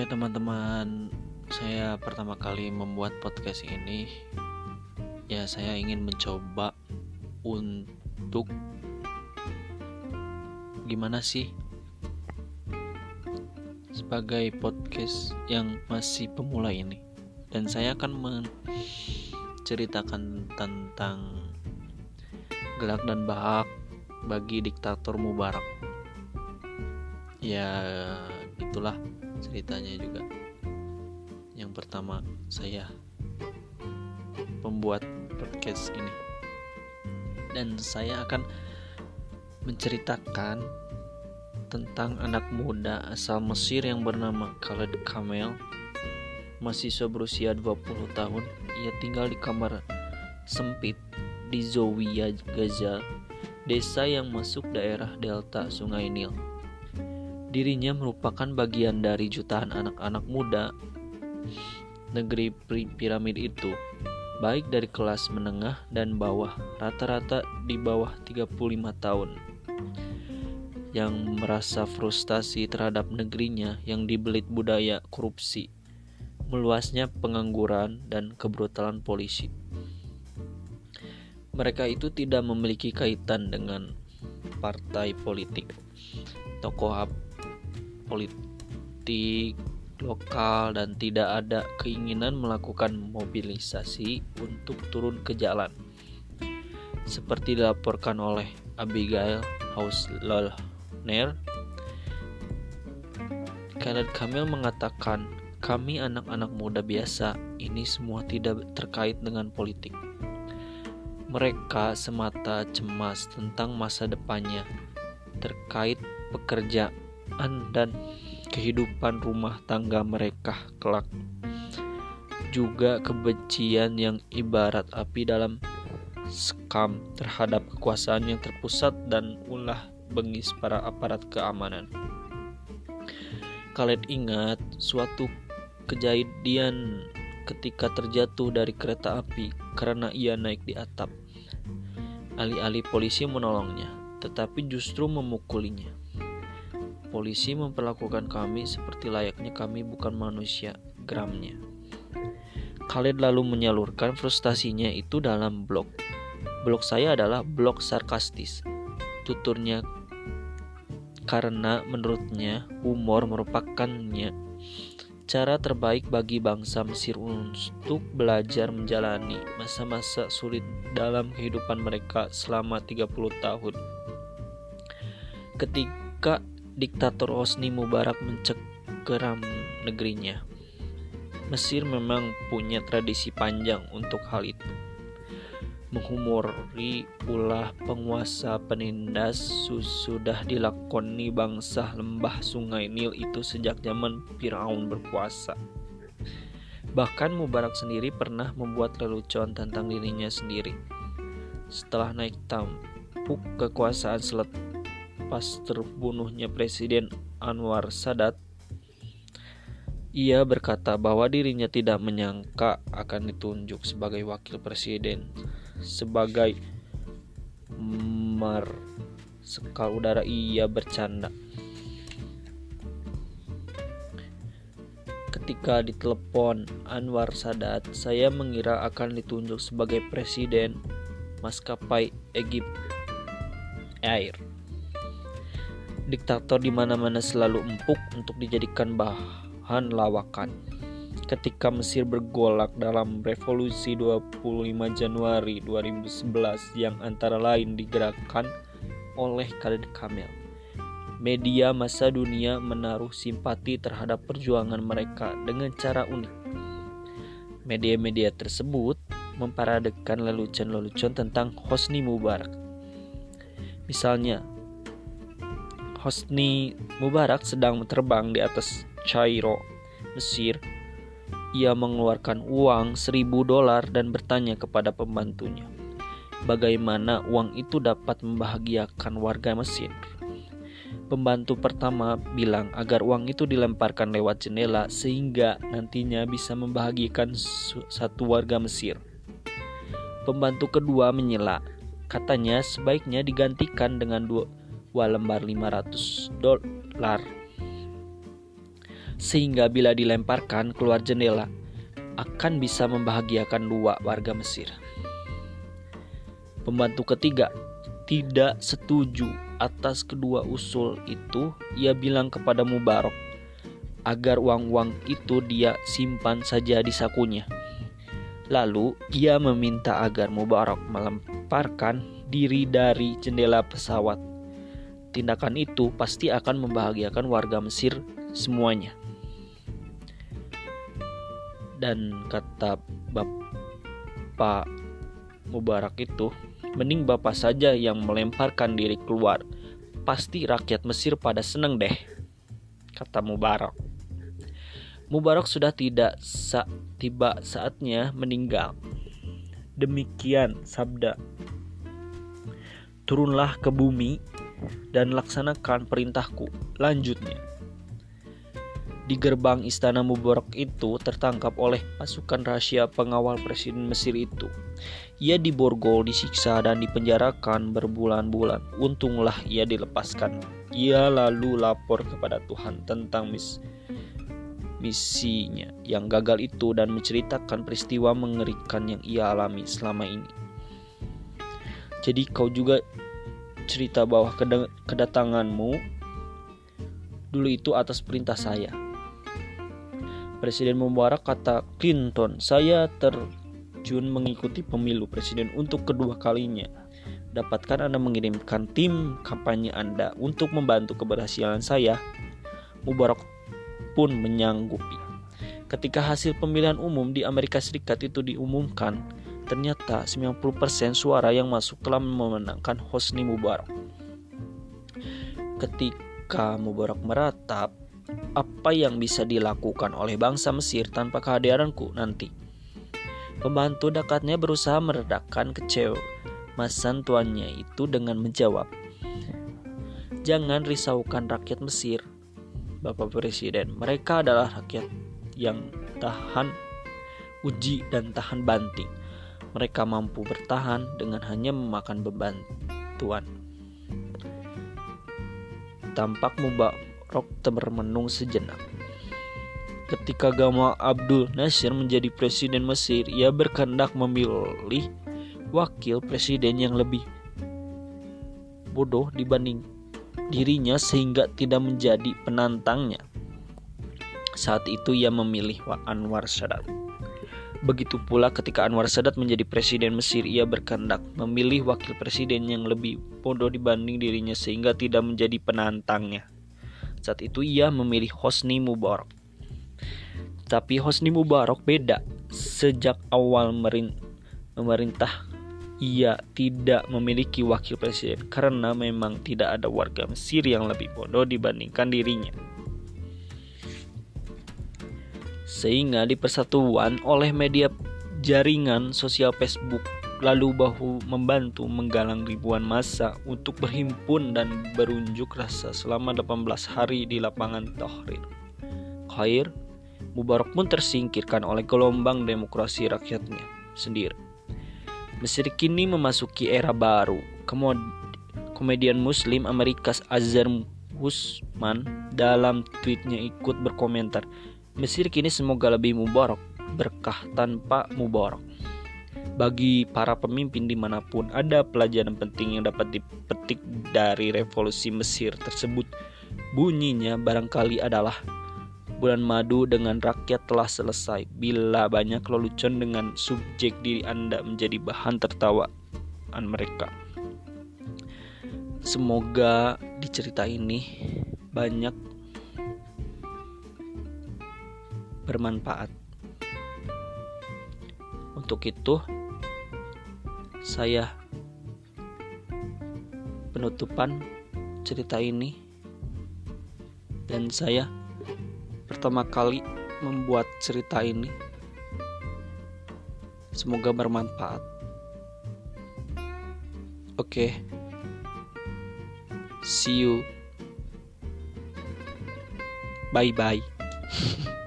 Oke teman-teman, saya pertama kali membuat podcast ini. Ya saya ingin mencoba untuk gimana sih? Sebagai podcast yang masih pemula ini. Dan saya akan menceritakan tentang gelak dan bahak bagi diktator Mubarak. Ya itulah ceritanya juga. Yang pertama saya membuat podcast ini. Dan saya akan menceritakan tentang anak muda asal Mesir yang bernama Khaled Kamel. Mahasiswa berusia 20 tahun ia tinggal di kamar sempit di Zawiya Gaza desa yang masuk daerah delta Sungai Nil Dirinya merupakan bagian dari jutaan anak-anak muda negeri piramid itu, baik dari kelas menengah dan bawah, rata-rata di bawah 35 tahun, yang merasa frustasi terhadap negerinya yang dibelit budaya korupsi, meluasnya pengangguran dan kebrutalan polisi. Mereka itu tidak memiliki kaitan dengan partai politik, tokoh politik lokal dan tidak ada keinginan melakukan mobilisasi untuk turun ke jalan. Seperti dilaporkan oleh Abigail Hauslner, Khaled Kamil mengatakan, kami anak-anak muda biasa, ini semua tidak terkait dengan politik. Mereka semata cemas tentang masa depannya, terkait pekerjaan dan kehidupan rumah tangga mereka kelak. Juga kebencian yang ibarat api dalam skam terhadap kekuasaan yang terpusat dan ulah bengis para aparat keamanan. Kalian ingat suatu kejadian ketika terjatuh dari kereta api karena ia naik di atap. Alih-alih polisi menolongnya, tetapi justru memukulinya. Polisi memperlakukan kami seperti layaknya kami bukan manusia, gramnya. Khalid lalu menyalurkan frustasinya itu dalam blog. Blog saya adalah blog sarkastis. Tuturnya karena menurutnya humor merupakannya cara terbaik bagi bangsa Mesir untuk belajar menjalani masa-masa sulit dalam kehidupan mereka selama 30 tahun. Ketika diktator Hosni Mubarak mencengkeram negerinya. Mesir memang punya tradisi panjang untuk hal itu. Menghumori ulah penguasa penindas sudah dilakoni bangsa lembah sungai Nil itu sejak zaman Firaun berkuasa. Bahkan Mubarak sendiri pernah membuat lelucon tentang dirinya sendiri. Setelah naik tampuk kekuasaan pas terbunuhnya Presiden Anwar Sadat, ia berkata bahwa dirinya tidak menyangka akan ditunjuk sebagai wakil presiden sebagai mar sekal udara ia bercanda. Ketika ditelepon Anwar Sadat, saya mengira akan ditunjuk sebagai presiden maskapai Egypt Air diktator di mana-mana selalu empuk untuk dijadikan bahan lawakan. Ketika Mesir bergolak dalam revolusi 25 Januari 2011 yang antara lain digerakkan oleh Khalid Kamel. Media masa dunia menaruh simpati terhadap perjuangan mereka dengan cara unik. Media-media tersebut memparadekan lelucon-lelucon tentang Hosni Mubarak. Misalnya, Hosni Mubarak sedang terbang di atas Cairo, Mesir. Ia mengeluarkan uang seribu dolar dan bertanya kepada pembantunya, bagaimana uang itu dapat membahagiakan warga Mesir. Pembantu pertama bilang agar uang itu dilemparkan lewat jendela sehingga nantinya bisa membahagiakan satu warga Mesir. Pembantu kedua menyela, katanya sebaiknya digantikan dengan dua dua lembar 500 dolar. sehingga bila dilemparkan keluar jendela akan bisa membahagiakan dua warga Mesir. Pembantu ketiga tidak setuju atas kedua usul itu, ia bilang kepada Mubarak agar uang-uang itu dia simpan saja di sakunya. Lalu ia meminta agar Mubarak melemparkan diri dari jendela pesawat. Tindakan itu pasti akan membahagiakan warga Mesir semuanya. Dan kata Bapak Mubarak itu, mending Bapak saja yang melemparkan diri keluar pasti rakyat Mesir pada seneng deh, kata Mubarak. Mubarak sudah tidak sa tiba saatnya meninggal. Demikian sabda. Turunlah ke bumi dan laksanakan perintahku. Lanjutnya. Di gerbang istana Mubarak itu tertangkap oleh pasukan rahasia pengawal presiden Mesir itu. Ia diborgol, disiksa, dan dipenjarakan berbulan-bulan. Untunglah ia dilepaskan. Ia lalu lapor kepada Tuhan tentang mis misinya yang gagal itu dan menceritakan peristiwa mengerikan yang ia alami selama ini. Jadi kau juga cerita bahwa kedatanganmu dulu itu atas perintah saya. Presiden Mubarak kata Clinton, saya terjun mengikuti pemilu presiden untuk kedua kalinya. Dapatkan Anda mengirimkan tim kampanye Anda untuk membantu keberhasilan saya. Mubarak pun menyanggupi. Ketika hasil pemilihan umum di Amerika Serikat itu diumumkan, ternyata 90% suara yang masuk telah memenangkan Hosni Mubarak. Ketika Mubarak meratap, apa yang bisa dilakukan oleh bangsa Mesir tanpa kehadiranku nanti. Pembantu dekatnya berusaha meredakan kecemasan tuannya itu dengan menjawab, Jangan risaukan rakyat Mesir, Bapak Presiden. Mereka adalah rakyat yang tahan uji dan tahan banting. Mereka mampu bertahan dengan hanya memakan beban tuan. Tampak Mubarak termenung sejenak. Ketika Gamal Abdul Nasir menjadi presiden Mesir, ia berkehendak memilih wakil presiden yang lebih bodoh dibanding dirinya sehingga tidak menjadi penantangnya. Saat itu ia memilih Anwar Sadat. Begitu pula ketika Anwar Sadat menjadi presiden Mesir, ia berkehendak memilih wakil presiden yang lebih bodoh dibanding dirinya sehingga tidak menjadi penantangnya. Saat itu ia memilih Hosni Mubarak. Tapi Hosni Mubarak beda. Sejak awal memerintah ia tidak memiliki wakil presiden karena memang tidak ada warga Mesir yang lebih bodoh dibandingkan dirinya. Sehingga di persatuan oleh media jaringan sosial Facebook lalu bahu membantu menggalang ribuan massa untuk berhimpun dan berunjuk rasa selama 18 hari di lapangan Tahrir. Khair, Mubarak pun tersingkirkan oleh gelombang demokrasi rakyatnya sendiri. Mesir kini memasuki era baru. Komedian Muslim Amerika Azhar Husman dalam tweetnya ikut berkomentar, Mesir kini semoga lebih mubarak, berkah tanpa mubarak. Bagi para pemimpin di mana pun ada pelajaran penting yang dapat dipetik dari revolusi Mesir tersebut. Bunyinya barangkali adalah bulan madu dengan rakyat telah selesai bila banyak lelucon dengan subjek diri Anda menjadi bahan tertawaan mereka. Semoga di cerita ini banyak bermanfaat. Untuk itu, saya penutupan cerita ini. Dan saya pertama kali membuat cerita ini. Semoga bermanfaat. Oke. Okay. see you. Bye bye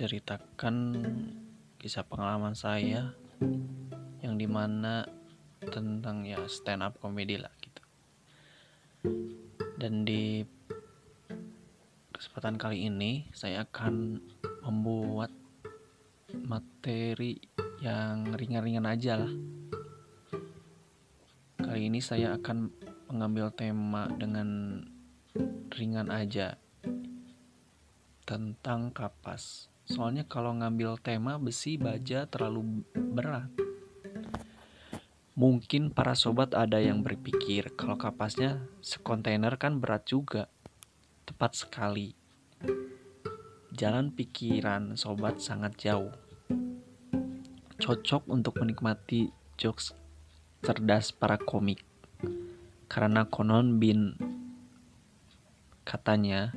menceritakan kisah pengalaman saya yang di mana tentang ya stand up comedy lah gitu dan di kesempatan kali ini saya akan membuat materi yang ringan-ringan aja lah kali ini saya akan mengambil tema dengan ringan aja tentang kapas. Soalnya kalau ngambil tema besi baja terlalu berat. Mungkin para sobat ada yang berpikir kalau kapasnya sekontainer kan berat juga. Tepat sekali. Jalan pikiran sobat sangat jauh. Cocok untuk menikmati jokes cerdas para komik. Karena konon bin katanya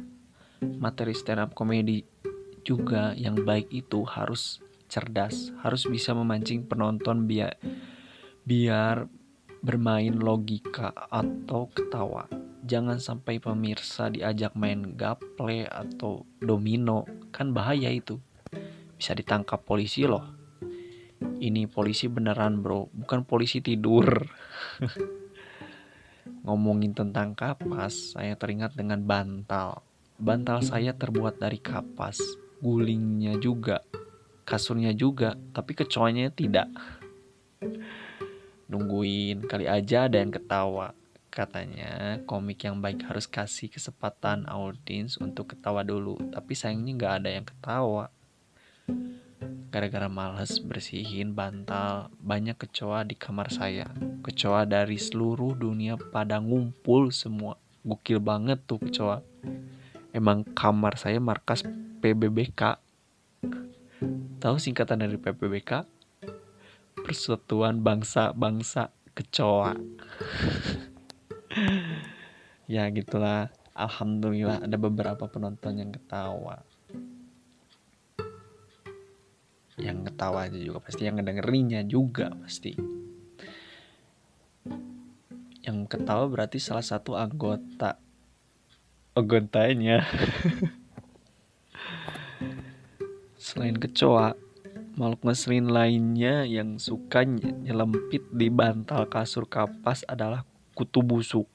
materi stand up comedy juga yang baik itu harus cerdas, harus bisa memancing penonton biar biar bermain logika atau ketawa. Jangan sampai pemirsa diajak main gaple atau domino, kan bahaya itu. Bisa ditangkap polisi loh. Ini polisi beneran bro, bukan polisi tidur. Ngomongin tentang kapas, saya teringat dengan bantal. Bantal saya terbuat dari kapas, gulingnya juga, kasurnya juga, tapi kecoanya tidak. Nungguin kali aja ada yang ketawa. Katanya komik yang baik harus kasih kesempatan audiens untuk ketawa dulu, tapi sayangnya nggak ada yang ketawa. Gara-gara males bersihin bantal, banyak kecoa di kamar saya. Kecoa dari seluruh dunia pada ngumpul semua. Gokil banget tuh kecoa. Emang kamar saya markas PBBK. Tahu singkatan dari PBBK? Persatuan Bangsa-Bangsa Kecoa. ya gitulah. Alhamdulillah ada beberapa penonton yang ketawa yang ketawa aja juga pasti yang ngedengerinnya juga pasti yang ketawa berarti salah satu anggota anggotanya selain kecoa makhluk ngeselin lainnya yang suka nyelempit di bantal kasur kapas adalah kutu busuk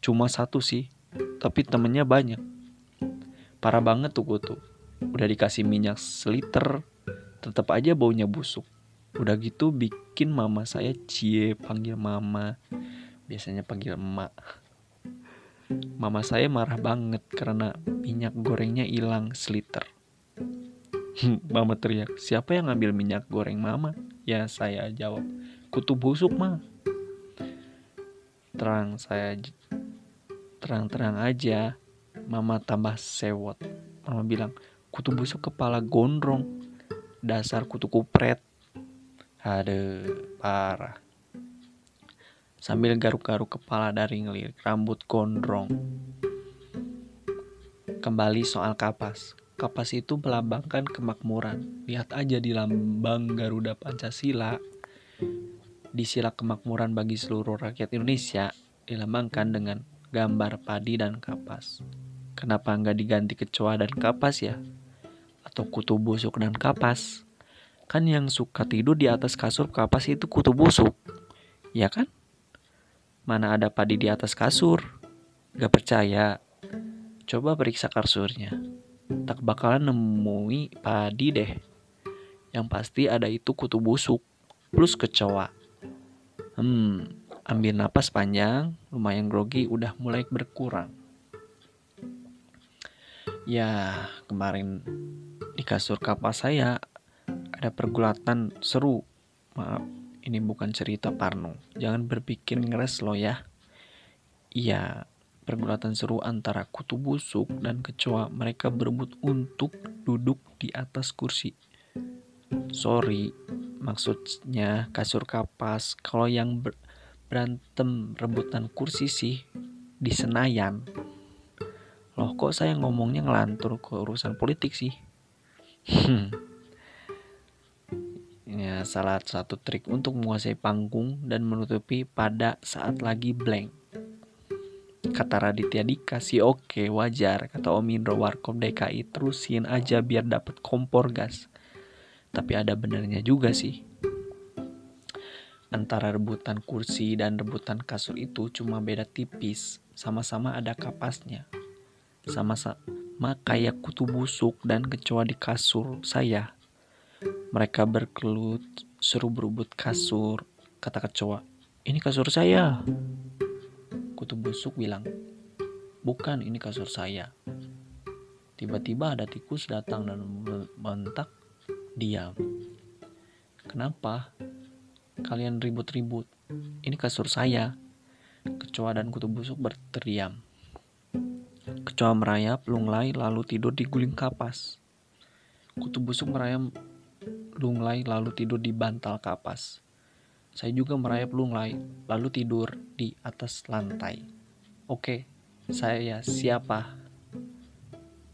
cuma satu sih tapi temennya banyak parah banget tuh kutu udah dikasih minyak seliter tetap aja baunya busuk. Udah gitu bikin mama saya cie panggil mama. Biasanya panggil emak. Mama saya marah banget karena minyak gorengnya hilang seliter. mama teriak, siapa yang ngambil minyak goreng mama? Ya saya jawab, kutu busuk mah. Terang saya terang-terang aja. Mama tambah sewot. Mama bilang, kutu busuk kepala gondrong dasar kutu kupret ada parah sambil garuk-garuk kepala dari ngelirik rambut gondrong kembali soal kapas kapas itu melambangkan kemakmuran lihat aja di lambang Garuda Pancasila di sila kemakmuran bagi seluruh rakyat Indonesia dilambangkan dengan gambar padi dan kapas. Kenapa nggak diganti kecoa dan kapas ya? atau kutu busuk dan kapas. Kan yang suka tidur di atas kasur kapas itu kutu busuk. Ya kan? Mana ada padi di atas kasur? Gak percaya? Coba periksa kasurnya. Tak bakalan nemui padi deh. Yang pasti ada itu kutu busuk plus kecoa. Hmm, ambil napas panjang, lumayan grogi, udah mulai berkurang. Ya, kemarin di kasur kapas saya ada pergulatan seru. Maaf, ini bukan cerita Parno. Jangan berpikir ngeres lo ya. Iya, pergulatan seru antara kutu busuk dan kecoa. Mereka berebut untuk duduk di atas kursi. Sorry, maksudnya kasur kapas. Kalau yang ber berantem rebutan kursi sih di Senayan. Loh kok saya ngomongnya ngelantur ke urusan politik sih? Hmm. Ya, salah satu trik untuk menguasai panggung dan menutupi pada saat lagi blank. Kata Raditya Dika sih oke wajar Kata Om Indro. Warkop DKI terusin aja biar dapat kompor gas. Tapi ada benernya juga sih. Antara rebutan kursi dan rebutan kasur itu cuma beda tipis. Sama-sama ada kapasnya. Sama-sama kayak kutu busuk dan kecoa di kasur saya. Mereka berkelut seru berebut kasur Kata kecoa. Ini kasur saya Kutu busuk bilang, bukan ini kasur saya. Tiba-tiba ada tikus datang dan membentak, diam. Kenapa? Kalian ribut-ribut. Ini kasur saya. Kecoa dan kutu busuk berteriam. Kecoa merayap, lunglai, lalu tidur di guling kapas. Kutu busuk merayap, lunglai, lalu tidur di bantal kapas. Saya juga merayap lunglai, lalu tidur di atas lantai. Oke, saya siapa?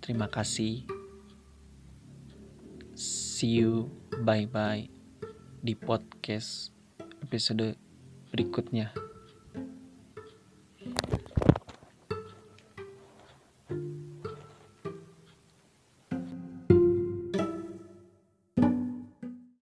Terima kasih. See you, bye-bye di podcast episode berikutnya.